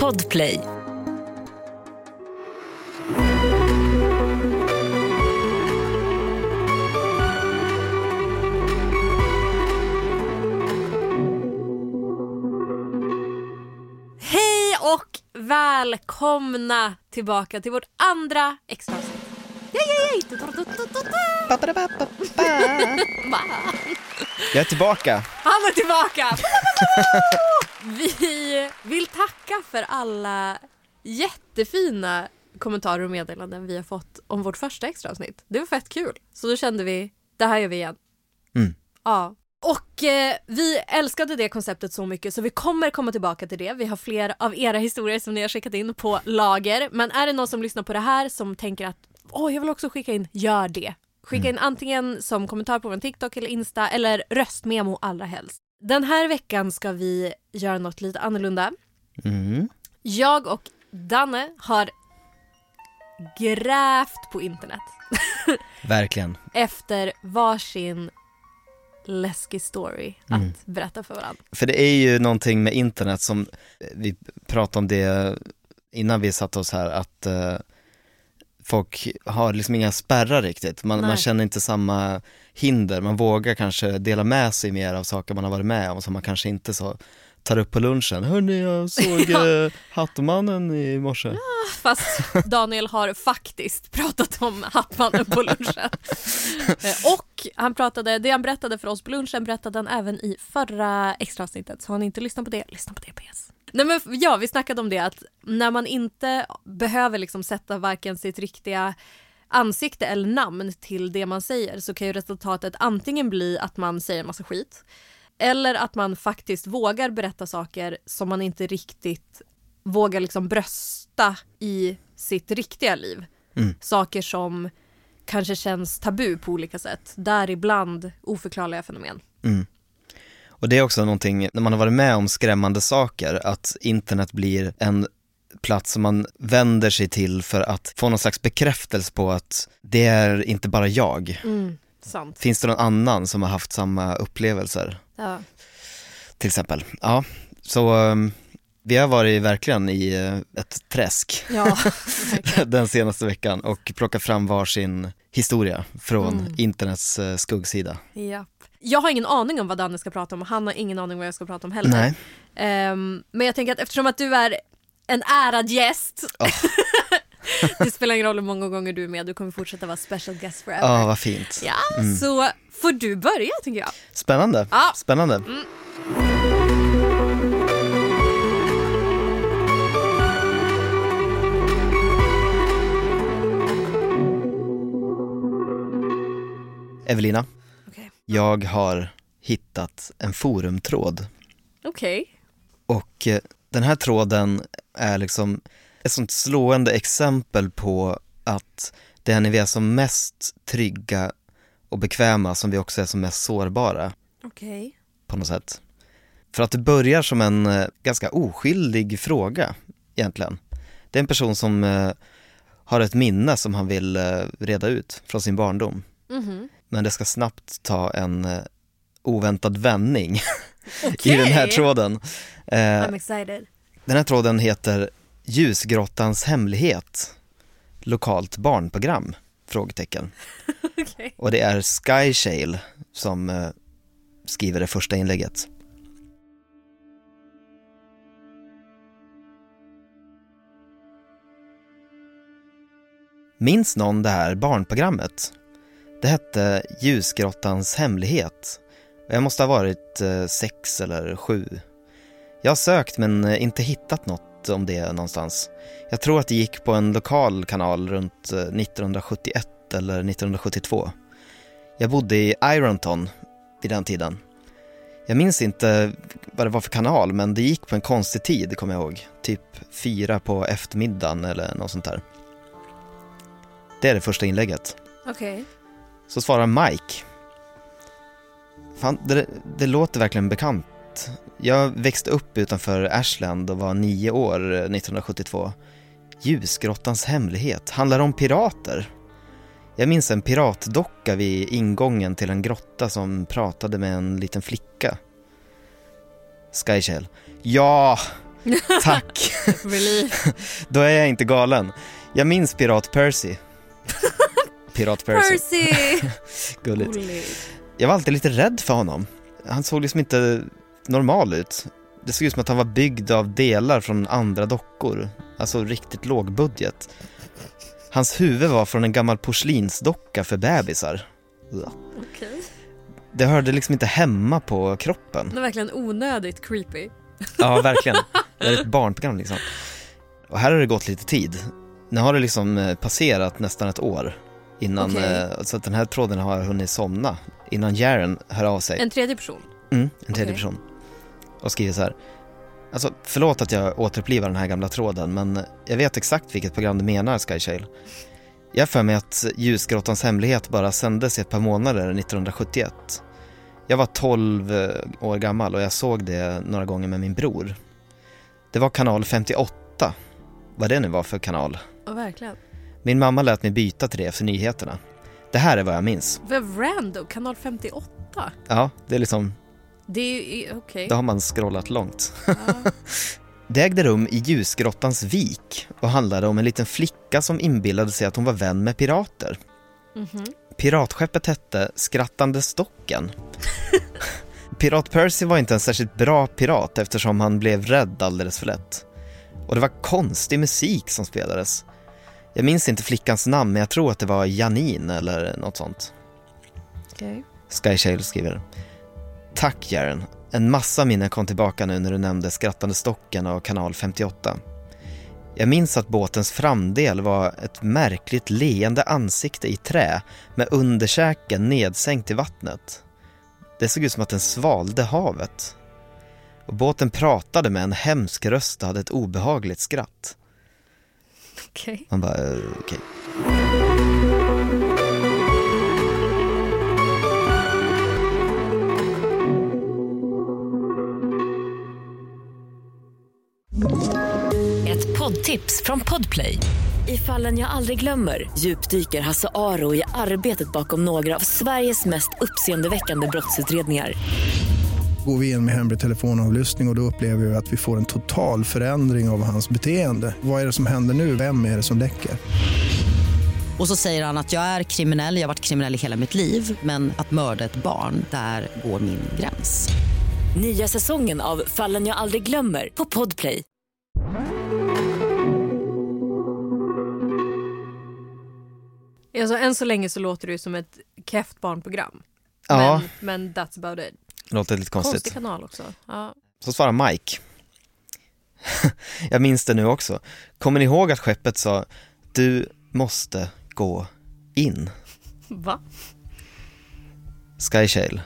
Podplay. Hej och välkomna tillbaka till vårt andra extra avsnitt. Jag är tillbaka. Han är tillbaka! Vi vill tacka för alla jättefina kommentarer och meddelanden vi har fått om vårt första extra avsnitt. Det var fett kul. Så då kände vi, det här gör vi igen. Mm. Ja. Och eh, vi älskade det konceptet så mycket så vi kommer komma tillbaka till det. Vi har fler av era historier som ni har skickat in på lager. Men är det någon som lyssnar på det här som tänker att åh, jag vill också skicka in, gör det. Skicka in antingen som kommentar på vår TikTok eller Insta eller röstmemo allra helst. Den här veckan ska vi göra något lite annorlunda. Mm. Jag och Danne har grävt på internet Verkligen. efter varsin läskig story att berätta för varandra. För det är ju någonting med internet som, vi pratade om det innan vi satte oss här, att eh, folk har liksom inga spärrar riktigt. Man, man känner inte samma hinder, man vågar kanske dela med sig mer av saker man har varit med om som man kanske inte så tar upp på lunchen. Hörni, jag såg eh, Hattmannen i morse. Fast Daniel har faktiskt pratat om Hattmannen på lunchen. Eh, och han pratade, det han berättade för oss på lunchen berättade han även i förra extra avsnittet. Så har ni inte lyssnat på det, lyssna på det PS. Nej men ja, vi snackade om det att när man inte behöver liksom sätta varken sitt riktiga ansikte eller namn till det man säger så kan ju resultatet antingen bli att man säger en massa skit eller att man faktiskt vågar berätta saker som man inte riktigt vågar liksom brösta i sitt riktiga liv. Mm. Saker som kanske känns tabu på olika sätt. Däribland oförklarliga fenomen. Mm. Och det är också någonting, när man har varit med om skrämmande saker, att internet blir en plats som man vänder sig till för att få någon slags bekräftelse på att det är inte bara jag. Sant. Finns det någon annan som har haft samma upplevelser? Ja. Till exempel. Ja, så um, vi har varit verkligen i eh, ett träsk Ja, den senaste veckan och plockat fram varsin historia från Mm. internets eh, skuggsida. Japp. Jag har ingen aning om vad Danne ska prata om och han har ingen aning vad jag ska prata om heller. Nej. Ehm, men jag tänker att eftersom att du är en ärad gäst Ja. Det spelar ingen roll hur många gånger du är med, du kommer fortsätta vara special guest forever. Ja, vad fint. Ja, så får du börja tycker jag. Spännande. Ja. Spännande. Evelina, Okej. jag har hittat en forumtråd Okej. och eh, den här tråden är liksom ett sånt slående exempel på att det är när vi är som mest trygga och bekväma som vi också är som mest sårbara Okej. på något sätt. För att det börjar som en eh, ganska oskyldig fråga egentligen. Det är en person som eh, har ett minne som han vill reda ut från sin barndom. Mhm. Men det ska snabbt ta en eh, oväntad vändning i den här tråden. Eh, I'm excited. den här tråden heter Ljusgrottans hemlighet, lokalt barnprogram? Frågetecken. Okej. Och det är Sky Shale som eh, skriver det första inlägget. Minns någon det här barnprogrammet? Det hette Ljusgrottans hemlighet. Jag måste ha varit eh, sex eller sju. Jag har sökt men eh, inte hittat något om det någonstans. Jag tror att det gick på en lokal kanal runt eh, 1971 eller 1972. Jag bodde i Ironton vid den tiden. Jag minns inte vad det var för kanal, men det gick på en konstig tid, kommer jag ihåg. Typ fyra på eftermiddagen eller något sånt där. Det är det första inlägget. Okej. Så svarar Mike. Fan, det, det låter verkligen bekant. Jag växte upp utanför Ashland och var nio år eh, 1972. Ljusgrottans hemlighet handlar om pirater. Jag minns en piratdocka vid ingången till en grotta som pratade med en liten flicka. Skyshell. Ja, Tack! Då är jag inte galen. Jag minns Pirat Percy. Pirat Percy. Percy! Gulligt. Gulligt. Jag var alltid lite rädd för honom. Han såg liksom inte normal ut. Det såg ut som att han var byggd av delar från andra dockor. Alltså riktigt låg budget. Hans huvud var från en gammal porslinsdocka för bebisar. Ugh. Okej. Det hörde liksom inte hemma på kroppen. Det är verkligen onödigt creepy. Ja, verkligen. Det är ett barnprogram liksom. Och här har det gått lite tid. Nu har det liksom eh, passerat nästan ett år innan, Okej. eh, så att den här tråden har hunnit somna innan Jaren hör av sig. En tredje person. Mm, en tredje Okej. person. Och skriver så här. Alltså, förlåt att jag återupplivar den här gamla tråden, men jag vet exakt vilket program du menar, Skyshale. Jag för mig att Ljusgrottans hemlighet bara sändes i ett par månader 1971. Jag var 12 år gammal och jag såg det några gånger med min bror. Det var kanal 58, vad det nu var för kanal. Ja, verkligen. Min mamma lät mig byta till det för nyheterna. Det här är vad jag minns. Vad random, kanal 58. Ja, det är liksom, Det är okej. då har man scrollat långt. Ja. Det ägde rum i Ljusgrottans vik och handlade om en liten flicka som inbillade sig att hon var vän med pirater. Mhm. Piratskeppet hette Skrattande Stocken. Pirat Percy var inte en särskilt bra pirat eftersom han blev rädd alldeles för lätt. Och det var konstig musik som spelades. Jag minns inte flickans namn men jag tror att det var Janine eller något sånt. Okej. Skyshale skriver. Tack Jaren. En massa minnen kom tillbaka nu när du nämnde Skrattande Stocken och kanal 58. Jag minns att båtens framdel var ett märkligt leende ansikte i trä med underkäken nedsänkt i vattnet. Det såg ut som att den svalde havet. Och båten pratade med en hemsk röst och hade ett obehagligt skratt. Okej. Man bara, eh, okej. Ett poddtips från Podplay. I fallen jag aldrig glömmer djupdyker Hasse Aro i arbetet bakom några av Sveriges mest uppseendeväckande brottsutredningar. Går vi in med hemlig telefonavlyssning och, och då upplever vi att vi får en total förändring av hans beteende. Vad är det som händer nu? Vem är det som läcker? Och så säger han att jag är kriminell, jag har varit kriminell i hela mitt liv men att mörda ett barn, där går min gräns. Nya säsongen av Fallen jag aldrig glömmer på Podplay. Alltså, än så länge så låter det ju som ett keft barnprogram. Ja, Men, men that's about it. Låter lite konstigt. Konstig kanal också. Ja. Så svarar Mike. Jag minns det nu också. Kommer ni ihåg att skeppet sa Du måste gå in? Va? Skyshale.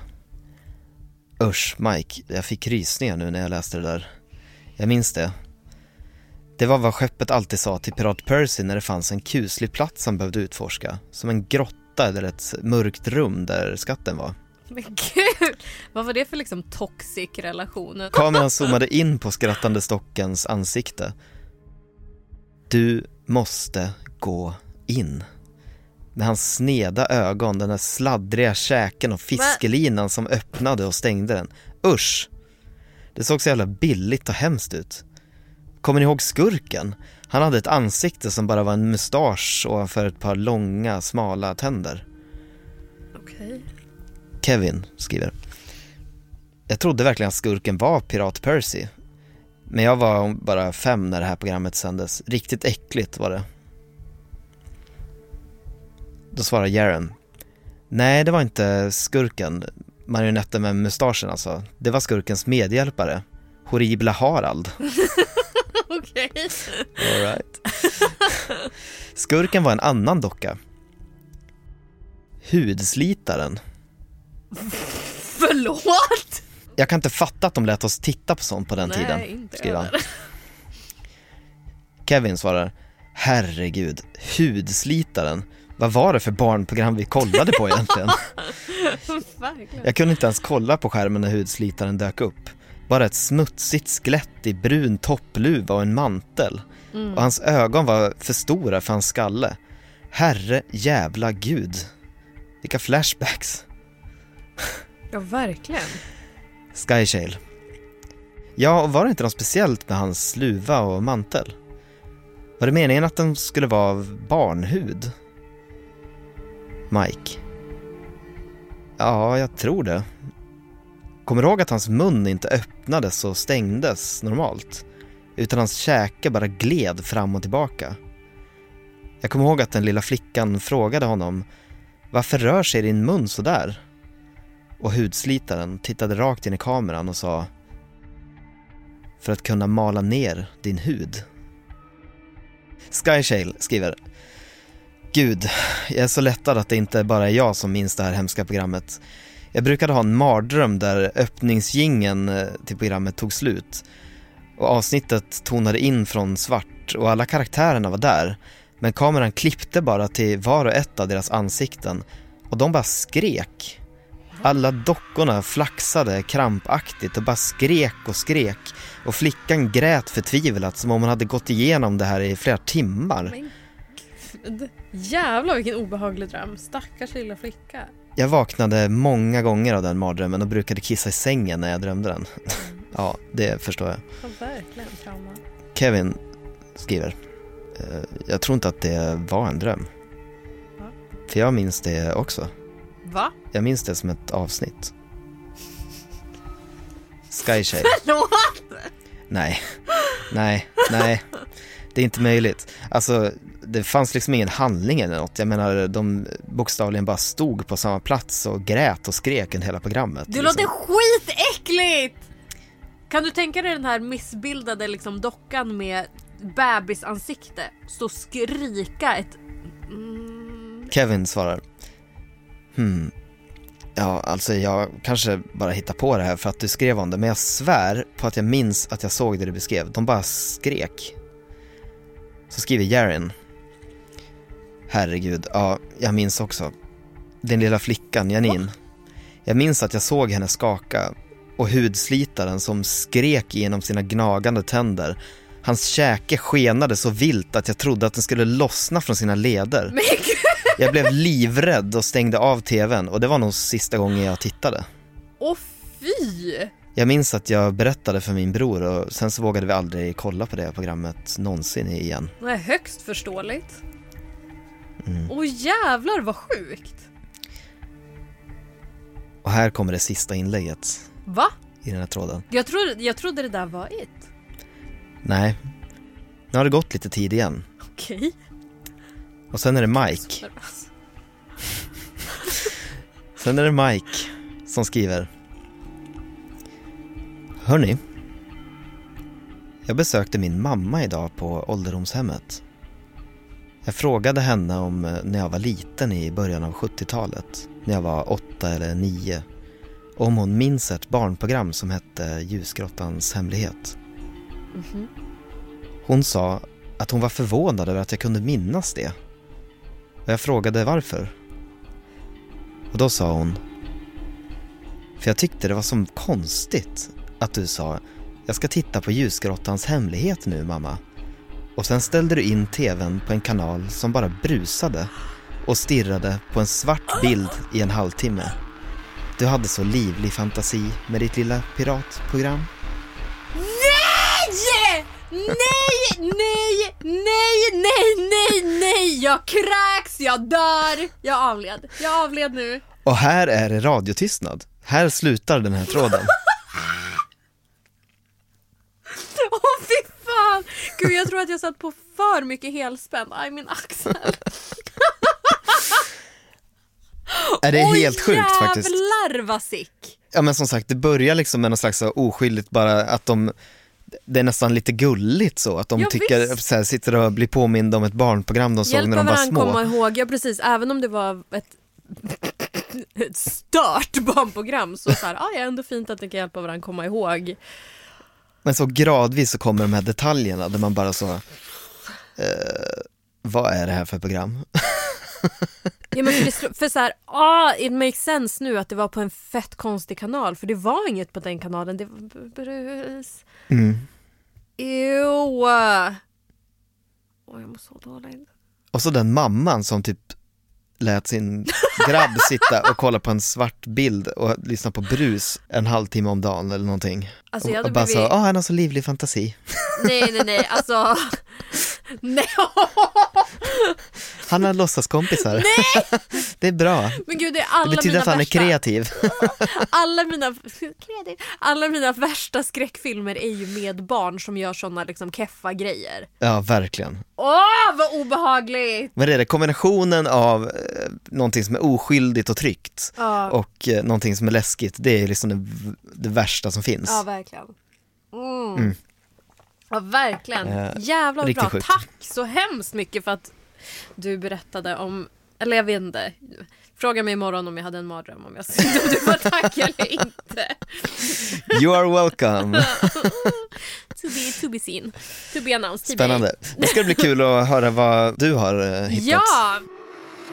Usch, Mike. Jag fick rysningar nu när jag läste det där. Jag minns det. Det var vad skeppet alltid sa till Pirat Percy när det fanns en kuslig plats som behövde utforska. Som en grotta eller ett mörkt rum där skatten var. Men gud! Vad var det för liksom toxic relation? Kameran zoomade in på skrattande stockens ansikte. Du måste gå in. Med hans sneda ögon, den där sladdriga käken och fiskelinan som öppnade och stängde den. Usch! Det såg så jävla billigt och hemskt ut. Kommer ni ihåg skurken? Han hade ett ansikte som bara var en mustasch ovanför ett par långa, smala tänder. Okej. Kevin skriver. Jag trodde verkligen att skurken var Pirat Percy. Men jag var bara fem när det här programmet sändes. Riktigt äckligt var det. Då svarar Jaren. Nej, det var inte skurken. Marionetten med mustaschen alltså. Det var skurkens medhjälpare. Horribla Harald. Okej. All right. Skurken var en annan docka. Hudslitaren. Förlåt? Jag kan inte fatta att de lät oss titta på sånt på den Nej, tiden, inte skriver han. Kevin svarar, herregud, hudslitaren. Vad var det för barnprogram vi kollade på egentligen? Jag kunde inte ens kolla på skärmen när hudslitaren dök upp. Bara ett smutsigt skelett i brun toppluva och en mantel. Mm. Och hans ögon var för stora för hans skalle. Herre jävla gud. Vilka flashbacks. Ja, verkligen. Skyshale. Ja, och var det inte något speciellt med hans luva och mantel? Var det meningen att den skulle vara av barnhud? Mike. Ja, jag tror det. Kommer du ihåg att hans mun inte öppnades och stängdes normalt? Utan hans käke bara gled fram och tillbaka. Jag kommer ihåg att den lilla flickan frågade honom Varför rör sig din mun så där? Och hudslitaren tittade rakt in i kameran och sa För att kunna mala ner din hud. Skyshale skriver Gud, jag är så lättad att det inte bara är jag som minns det här hemska programmet. Jag brukade ha en mardröm där öppningsgingen eh, till programmet tog slut och avsnittet tonade in från svart och alla karaktärerna var där men kameran klippte bara till var och ett av deras ansikten och de bara skrek. Alla dockorna flaxade krampaktigt och bara skrek och skrek och flickan grät förtvivlat som om hon hade gått igenom det här i flera timmar. Men gud. Jävlar vilken obehaglig dröm. Stackars lilla flicka. Jag vaknade många gånger av den mardrömmen och brukade kissa i sängen när jag drömde den. ja, det förstår jag. Ja, verkligen trauma. Kevin skriver eh, Jag tror inte att det var en dröm. För jag minns det också. Va? Jag minns det som ett avsnitt. Sky Shade. Förlåt! Nej, nej, nej. Det är inte möjligt. Alltså, det fanns liksom ingen handling eller något. Jag menar, de bokstavligen bara stod på samma plats och grät och skrek under hela programmet. Det liksom. låter skitäckligt! Kan du tänka dig den här missbildade liksom dockan med bebisansikte stå och skrika ett... Mm, Kevin svarar. Hmm. Ja, alltså jag kanske bara hittar på det här för att du skrev om det, men jag svär på att jag minns att jag såg det du beskrev. De bara skrek. Så skriver Jarin. Herregud, ja, jag minns också. Den lilla flickan, Janine. Jag minns att jag såg henne skaka och hudslitaren som skrek genom sina gnagande tänder. Hans käke skenade så vilt att jag trodde att den skulle lossna från sina leder. men gud! Jag blev livrädd och stängde av tvn och det var nog sista gången jag tittade. Åh fy! Jag minns att jag berättade för min bror och sen så vågade vi aldrig kolla på det programmet någonsin igen. Det är högst förståeligt. Mm. Åh jävlar vad sjukt! Och här kommer det sista inlägget Va? i den här tråden. Jag trodde, jag trodde det där var ett. Nej, nu har det gått lite tid igen. Okej. Och sen är det Mike. Sen är det Mike som skriver. Hörni. Jag besökte min mamma idag på ålderdomshemmet. Jag frågade henne om eh, när jag var liten i början av 70-talet, när jag var åtta eller nio, och om hon minns ett barnprogram som hette Ljusgrottans hemlighet. Mhm. Hon sa att hon var förvånad över att jag kunde minnas det. Och jag frågade varför. Och då sa hon För jag tyckte det var så konstigt att du sa Jag ska titta på ljusgrottans hemlighet nu mamma. Och sen ställde du in tvn på en kanal som bara brusade och stirrade på en svart bild i en halvtimme. Du hade så livlig fantasi med ditt lilla piratprogram. Nej! Nej, nej, nej, nej, nej! Jag kräks, jag dör! Jag avled. Jag avled nu. Och här är det radiotystnad. Här slutar den här tråden. Åh fy fan! Gud jag tror att jag satt på för mycket helspänn. Aj min axel. Är det Oj, helt sjukt faktiskt. jävlar vad sick! Ja men som sagt, det börjar liksom med något slags oskyldigt bara att de det är nästan lite gulligt så, att de Ja, tycker, så här, sitter och blir påminda om ett barnprogram de såg Hjälpa när de var små. komma ihåg, ja precis, även om det var ett, ett stört barnprogram så, så här, ah, ja, ändå fint att det kan hjälpa varandra komma ihåg. Men så gradvis så kommer de här detaljerna där man bara så, eh, vad är det här för program? Ja, men för, för så här, ah, it makes sense nu att det var på en fett konstig kanal för det var inget på den kanalen. Det var brus. Mm. Ew. Åh, jag mår så dåligt. Och så den mamman som typ lät sin grabb sitta och kolla på en svart bild och lyssna på brus en halvtimme om dagen eller någonting. Alltså, och, och bara blivit... så, åh han har så livlig fantasi. Nej, nej, nej, alltså... nej. Han har låtsaskompisar. Nej! det är bra. Men gud, det är alla Det betyder mina att han är värsta... kreativ. alla mina, kreativ. alla mina värsta skräckfilmer är ju med barn som gör såna liksom keffa grejer. ja, verkligen. Åh, vad obehagligt! Men det är det, kombinationen av eh, någonting som är oskyldigt och tryggt Ja, och eh, någonting som är läskigt, det är liksom det, det värsta som finns. ja verkligen. Mm. Mm. Ja, verkligen. Eh, Jävlar bra. sjukt. Tack så hemskt mycket för att du berättade om, eller jag vet inte. Fråga mig imorgon om jag hade en mardröm om jag om du var tack eller inte. You are welcome. To be, to be seen. To be announced. Spännande. Det ska bli kul att höra vad du har eh, hittat. Ja!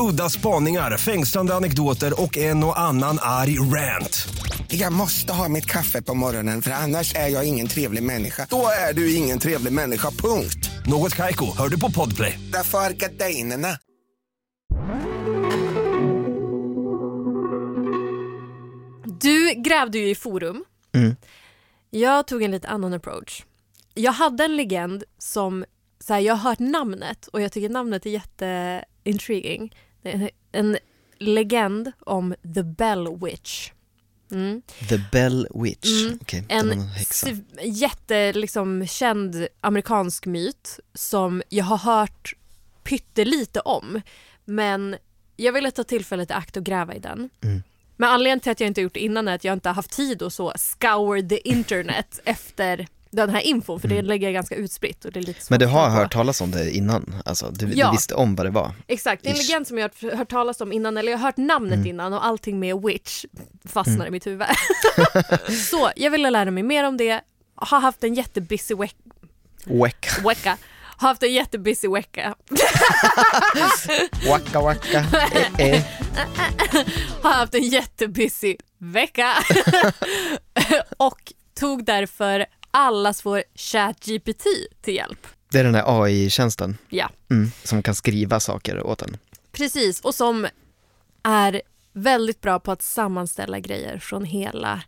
Udda spaningar, fängslande anekdoter och en och annan arg rant. Jag måste ha mitt kaffe på morgonen för annars är jag ingen trevlig människa. Då är du ingen trevlig människa, punkt. Något Kaiko, hör du på Podplay. Därför är gardinerna. Du grävde ju i forum. Mm. Jag tog en lite annan approach. Jag hade en legend som, så här, jag har hört namnet och jag tycker namnet är jätteintriguing. En legend om The Bell Witch. Mm. The Bell Witch. Mm. Okej, var En någon häxa. sv- jätte, liksom, känd amerikansk myt som jag har hört pyttelite om. Men jag ville ta tillfället i akt och gräva i den. Mm. Men anledningen till att jag inte gjort det innan är att jag inte haft tid att så scour the internet efter den här infon för det ligger ganska utspritt och det är lite Mm. Men du har hört talas om det innan? Alltså, du, Ja. du visste om vad det var? Exakt, det är en legend som jag har hört talas om innan, eller jag har hört namnet Mm. innan och allting med witch fastnar i mitt huvud. så jag ville lära mig mer om det, har haft en jättebusy veck- Weka, vecka. Har haft en jättebusy vecka. eh, eh. Har haft en jättebusy vecka. och tog därför allas vår ChatGPT till hjälp. Det är den här AI-tjänsten Ja, mm, som kan skriva saker åt en. precis. Och som är väldigt bra på att sammanställa grejer från hela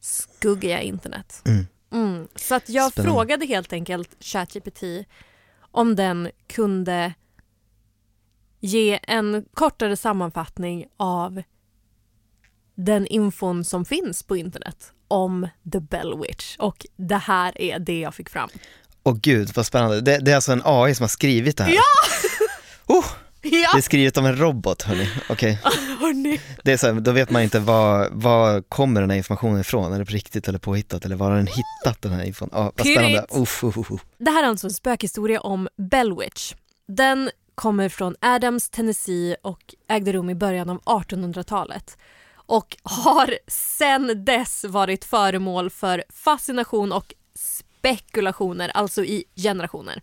skuggiga internet. Mm. Mm. Så att jag Spännande. frågade helt enkelt ChatGPT om den kunde ge en kortare sammanfattning av den infon som finns på internet om The Bell Witch. Och det här är det jag fick fram. Åh gud vad spännande, det, det är alltså en AI som har skrivit det här? Ja! Oh, Ja, det är skrivet av en robot hörni, hörni. Det är så här, då vet man inte vad, vad kommer den här informationen ifrån, är det på riktigt eller påhittat eller var har den hittat den här infon? Ja, vad spännande. Uff, uff, uff. Det här är alltså en spökhistoria om Bell Witch. Den kommer från Adams, Tennessee och ägde rum i början av 1800-talet och har sedan dess varit föremål för fascination och spekulationer, alltså i generationer.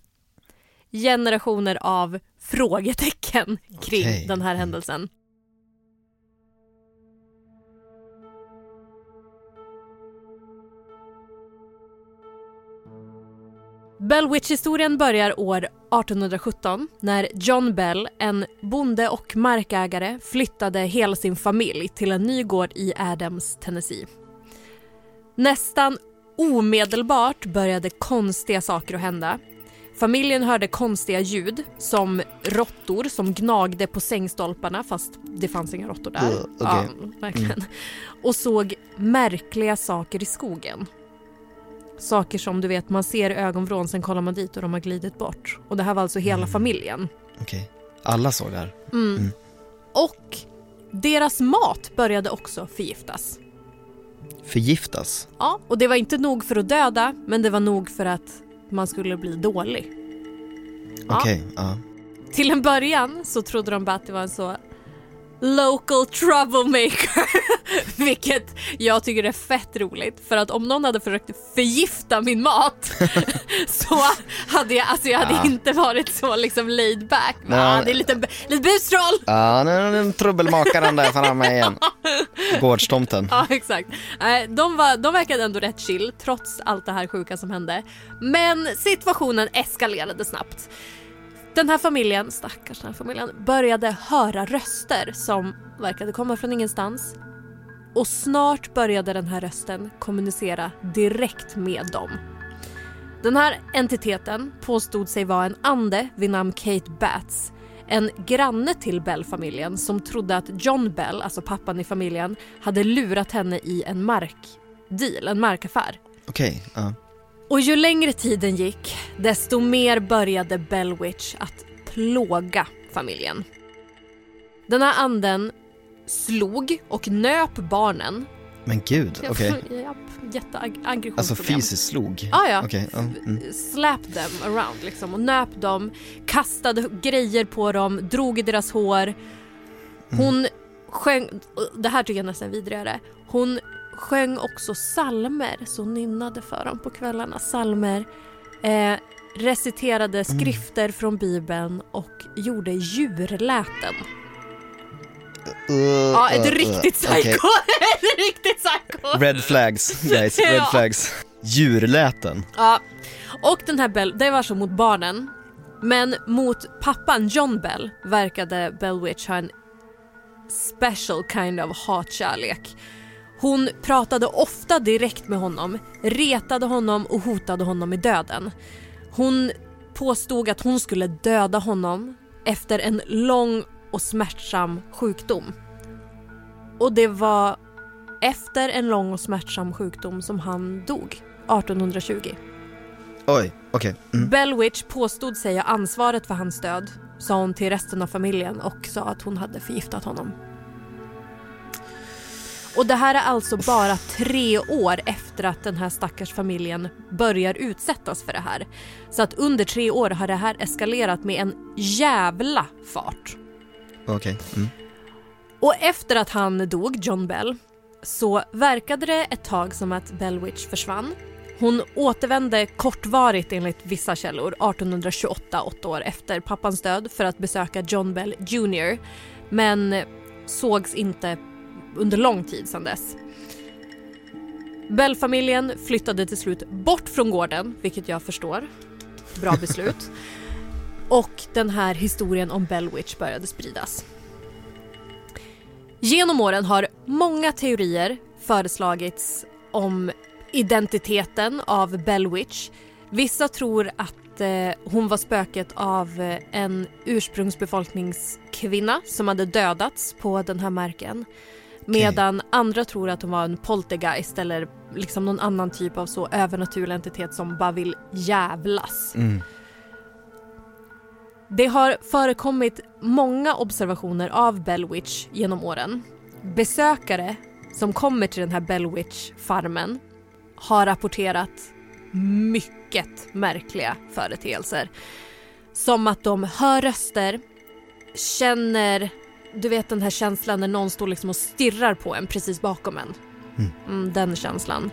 Generationer av frågetecken kring Okej. den här händelsen. Bell Witch-historien börjar år 1817 när John Bell, en bonde och markägare, flyttade hela sin familj till en ny gård i Adams, Tennessee. Nästan omedelbart började konstiga saker att hända. Familjen hörde konstiga ljud som råttor som gnagde på sängstolparna fast det fanns inga råttor där. Uh, okej. ja, verkligen. Och såg märkliga saker i skogen. Saker som du vet, man ser i ögonvrån, sen kollar man dit och de har glidit bort. Och det här var alltså hela Mm. familjen. Okej, alla såg det här. Mm. Mm. Och deras mat började också förgiftas. Förgiftas? Ja, och det var inte nog för att döda, men det var nog för att man skulle bli dålig. Ja. Okej, ja. Till en början så trodde de bara att det var en så local troublemaker. Vilket jag tycker är fett roligt för att om någon hade försökt förgifta min mat så hade jag, alltså jag hade Ja. inte varit så liksom laid back. Nej. Ah, det är lite, lite bustroll. Ja, nu är den trubbelmakaren där framme igen. Gårdstomten. Ja exakt. De, var, de verkade ändå rätt chill trots allt det här sjuka som hände. Men situationen eskalerade snabbt. Den här familjen, stackars den här familjen, började höra röster som verkade komma från ingenstans. Och snart började den här rösten kommunicera direkt med dem. Den här entiteten påstod sig vara en ande vid namn Kate Batts. En granne till Bell-familjen som trodde att John Bell, alltså pappan i familjen, hade lurat henne i en markdeal, en markaffär. Okej, ja. Och ju längre tiden gick, desto mer började Bellwitch att plåga familjen. Den här anden slog och nöp barnen. Men gud, okej. Japp, Jätteaggressionsproblem. Alltså fysiskt slog? Ah, ja. Ja, mm. Slap them around liksom och nöp dem, kastade grejer på dem, drog i deras hår. Hon sjöng, det här tycker jag nästan är vidrigare, hon sjöng också salmer så nynnade för dem på kvällarna. Salmer, eh, reciterade skrifter från bibeln och gjorde djurläten. Uh, Ja, ett uh, uh, riktigt psycho! okej. ett riktigt psycho! Red flags, guys. Red Ja. flags. Djurläten. Ja, och den här Bell, det var så mot barnen. Men mot pappan John Bell verkade Bellwitch ha en special kind of hatkärlek. Hon pratade ofta direkt med honom, retade honom och hotade honom med döden. Hon påstod att hon skulle döda honom efter en lång och smärtsam sjukdom. Och det var efter en lång och smärtsam sjukdom som han dog 1820. Oj, okej. Mm. Bellwitch påstod sig ha ansvaret för hans död, sa hon till resten av familjen och sa att hon hade förgiftat honom. Och det här är alltså bara tre år efter att den här stackars familjen börjar utsättas för det här. Så att under tre år har det här eskalerat med en jävla fart. Okej. Mm. Och efter att han dog, John Bell, så verkade det ett tag som att Bellwitch försvann. Hon återvände kortvarigt enligt vissa källor 1828, åtta år efter pappans död för att besöka John Bell Jr. Men sågs inte under lång tid sedan dess. Bell-familjen flyttade till slut bort från gården, vilket jag förstår. Bra beslut. Och den här historien om Bellwitch började spridas. Genom åren har många teorier föreslagits om identiteten av Bellwitch. Vissa tror att eh, hon var spöket av eh, en ursprungsbefolkningskvinna som hade dödats på den här marken. Medan andra tror att hon var en poltergeist eller liksom någon annan typ av så övernaturlig entitet som bara vill jävlas. Mm. Det har förekommit många observationer av Bellwitch genom åren. Besökare som kommer till den här Bellwitch-farmen har rapporterat mycket märkliga företeelser. Som att de hör röster, känner, du vet den här känslan när någon står liksom och stirrar på en precis bakom en. Mm, den känslan.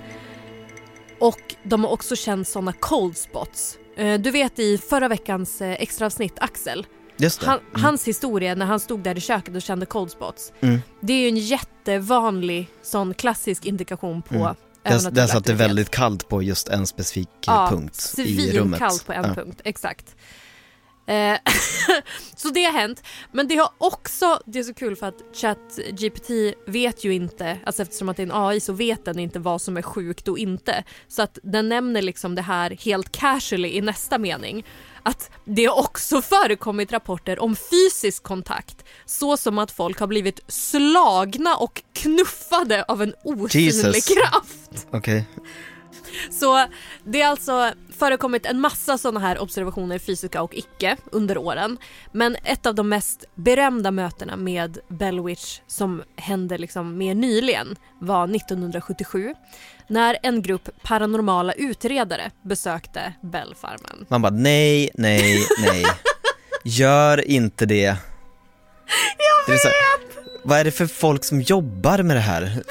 Och de har också känt såna cold spots. Eh, Du vet i förra veckans eh, extraavsnitt, Axel, Just han, hans historia när han stod där i köket och kände cold spots. Mm. Det är ju en jättevanlig sån klassisk indikation på Mm. Det, är så att det är väldigt kallt på just en specifik eh, ja, punkt i rummet. Svinkallt på en Ja. punkt, exakt. Eh, så det har hänt. Men det har också, det är så kul för att ChatGPT vet ju inte, alltså eftersom att det är en AI så vet den inte vad som är sjukt och inte. Så att den nämner liksom det här helt casually i nästa mening. Att det har också förekommit rapporter om fysisk kontakt. Så som att folk har blivit slagna och knuffade av en osynlig Jesus. kraft. Okej. Så det har alltså förekommit en massa sådana här observationer, fysiska och icke, under åren. Men ett av de mest berömda mötena med Bellwitch som hände liksom mer nyligen var 1977 när en grupp paranormala utredare besökte Bellfarmen. Man bara nej, nej, nej. Gör inte det. Jag vet! vad är det för folk som jobbar med det här?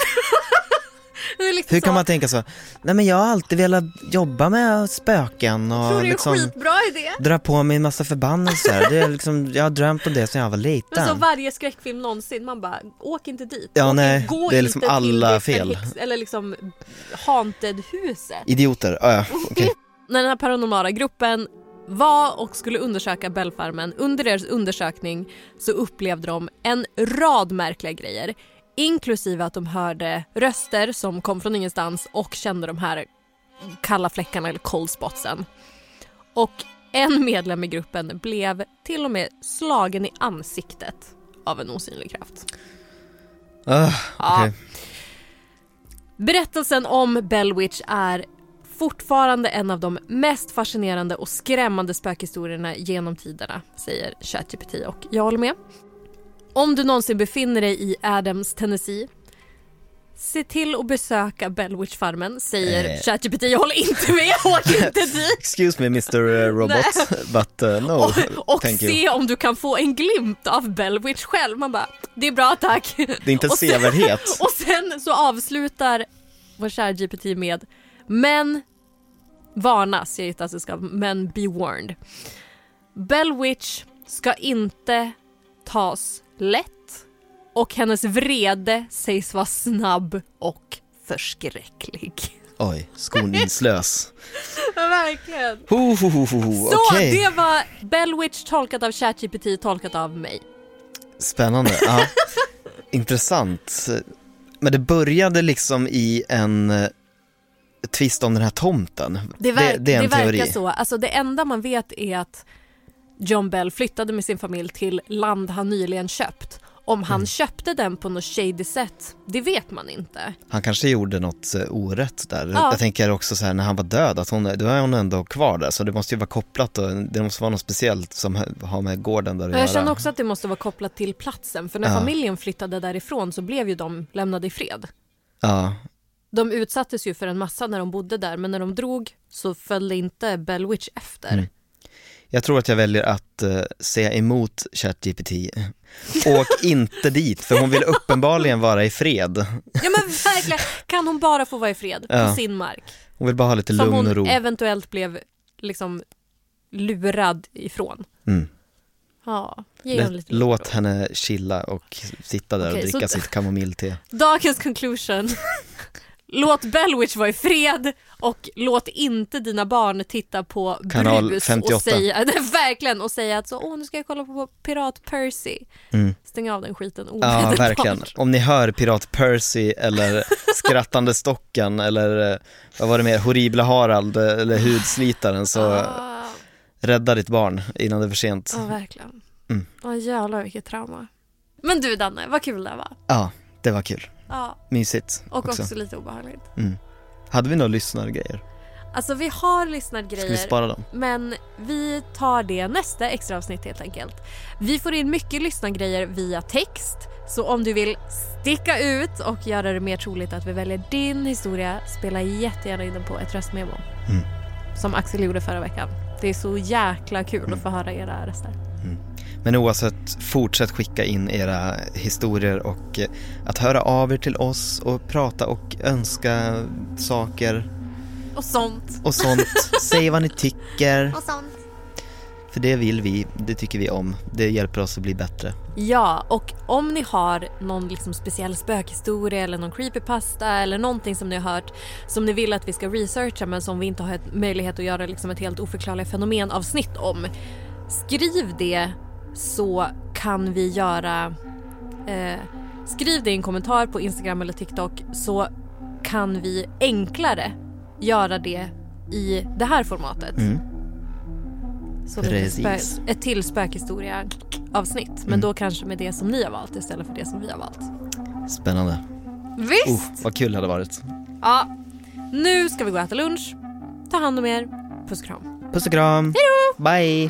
Liksom Hur kan så, man tänka så? Nej men jag har alltid velat jobba med spöken Tror och det är liksom skitbra idé. dra på mig en massa förbannelser. Det är liksom, jag har drömt om det sedan jag var Men så liten. varje skräckfilm någonsin, man bara åk inte dit. Ja, åk, nej, gå det är liksom alla fel. förhäx- Eller liksom Haunted-huset. Idioter, ja, ja okej. När den här paranormala gruppen var och skulle undersöka Bellfarmen, under deras undersökning så upplevde de en rad märkliga grejer. Inklusive att de hörde röster som kom från ingenstans och kände de här kalla fläckarna eller cold spotsen. Och en medlem i gruppen blev till och med slagen i ansiktet av en osynlig kraft. Ah, okej. Berättelsen om Bellwitch är fortfarande en av de mest fascinerande och skrämmande spökhistorierna genom tiderna, säger ChatGPT och jag håller med. Om du någonsin befinner dig i Adams, Tennessee Se till att besöka Bellwitch-farmen, säger Eh. ChatGPT. Jag håller inte med, åk inte dit! Excuse me Mr Robot, but uh, no, Och, och thank you. se om du kan få en glimt av Bellwitch själv. Man bara, det är bra tack. Det är inte sevärdhet. Och sen så avslutar vår kära GPT med Men varnas, jag gissar att det ska men be warned. Bellwitch ska inte tas lätt och hennes vrede sägs vara snabb och förskräcklig. Oj, skoningslös. Verkligen. Ho, ho, ho, ho. Så okej. det var Bellwitch tolkat av ChatGPT tolkat av mig. Spännande, ja. Intressant. Men det började liksom i en eh, twist om den här tomten. Det, ver- det, det det verkar så. Alltså det enda man vet är att John Bell flyttade med sin familj till land han nyligen köpt. Om han Mm. köpte den på något shady sätt, det vet man inte. Han kanske gjorde något eh, orätt där. Ja. Jag tänker också så här när han var död, att hon, då är hon ändå kvar där så det måste ju vara kopplat och det måste vara något speciellt som har med gården där att Jag göra. känner också att det måste vara kopplat till platsen, för när Ja. familjen flyttade därifrån så blev ju de lämnade i fred. Ja, De utsattes ju för en massa när de bodde där, men när de drog så följde inte Bellwitch efter. Mm. Jag tror att jag väljer att uh, säga emot ChatGPT. Åk inte dit, för hon vill uppenbarligen vara i fred. Ja men verkligen, kan hon bara få vara i fred på Ja. sin mark? Hon vill bara ha lite Som lugn och hon ro. eventuellt blev liksom lurad ifrån. Mm. Ja, ge henne lite lugn Låt och henne chilla och sitta där och så dricka d- sitt kamomillte. Dagens conclusion. Låt Bellwitch vara i fred och låt inte dina barn titta på Kanal brus 58. och säga, verkligen, och säga att så, åh nu ska jag kolla på Pirat Percy. Mm. Stäng av den skiten Ja, omedelbart. verkligen. Om ni hör Pirat Percy eller Skrattande Stocken eller eh, vad var det mer, Horribla Harald eh, eller Hudslitaren så Ah, rädda ditt barn innan det är för sent. Ja, verkligen. Mm. Åh jävlar vilket trauma. Men du Danne, vad kul det var. Ja, det var kul. Ja, Mysigt och också, också. lite obehagligt. Mm. Hade vi några lyssnargrejer? Alltså vi har Ska vi lyssnargrejer spara dem? men vi tar det nästa extra avsnitt helt enkelt. Vi får in mycket lyssnargrejer via text så om du vill sticka ut och göra det mer troligt att vi väljer din historia spela jättegärna in den på ett röstmemo. Mm. Som Axel gjorde förra veckan. Det är så jäkla kul att få höra era röster. Men oavsett, fortsätt skicka in era historier och eh, att höra av er till oss och prata och önska saker Och sånt. och sånt. Säg vad ni tycker, Och sånt. för det vill vi, det tycker vi om. Det hjälper oss att bli bättre. Ja, och om ni har någon liksom speciell spökhistoria eller någon creepypasta eller någonting som ni har hört som ni vill att vi ska researcha men som vi inte har möjlighet att göra liksom ett helt oförklarliga fenomenavsnitt om. Skriv det så kan vi göra... Eh, skriv det i en kommentar på Instagram eller TikTok så kan vi enklare göra det i det här formatet. Mm. Så det är ett, Precis. ett till spökhistoria avsnitt. Men Mm. då kanske med det som ni har valt istället för det som vi har valt. Spännande. Visst! Oh, vad kul det hade varit. Ja. Nu ska vi gå och äta lunch. Ta hand om er. Puss och kram. Puss och kram. Bye.